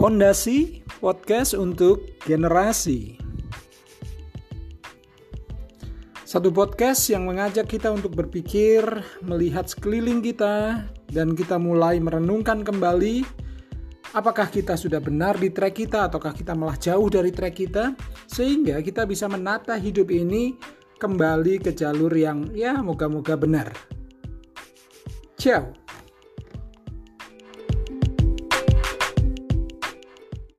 Pondasi podcast untuk generasi. Satu podcast yang mengajak kita untuk berpikir, melihat sekeliling kita, dan kita mulai merenungkan kembali apakah kita sudah benar di track kita ataukah kita malah jauh dari track kita sehingga kita bisa menata hidup ini kembali ke jalur yang ya moga-moga benar. Ciao.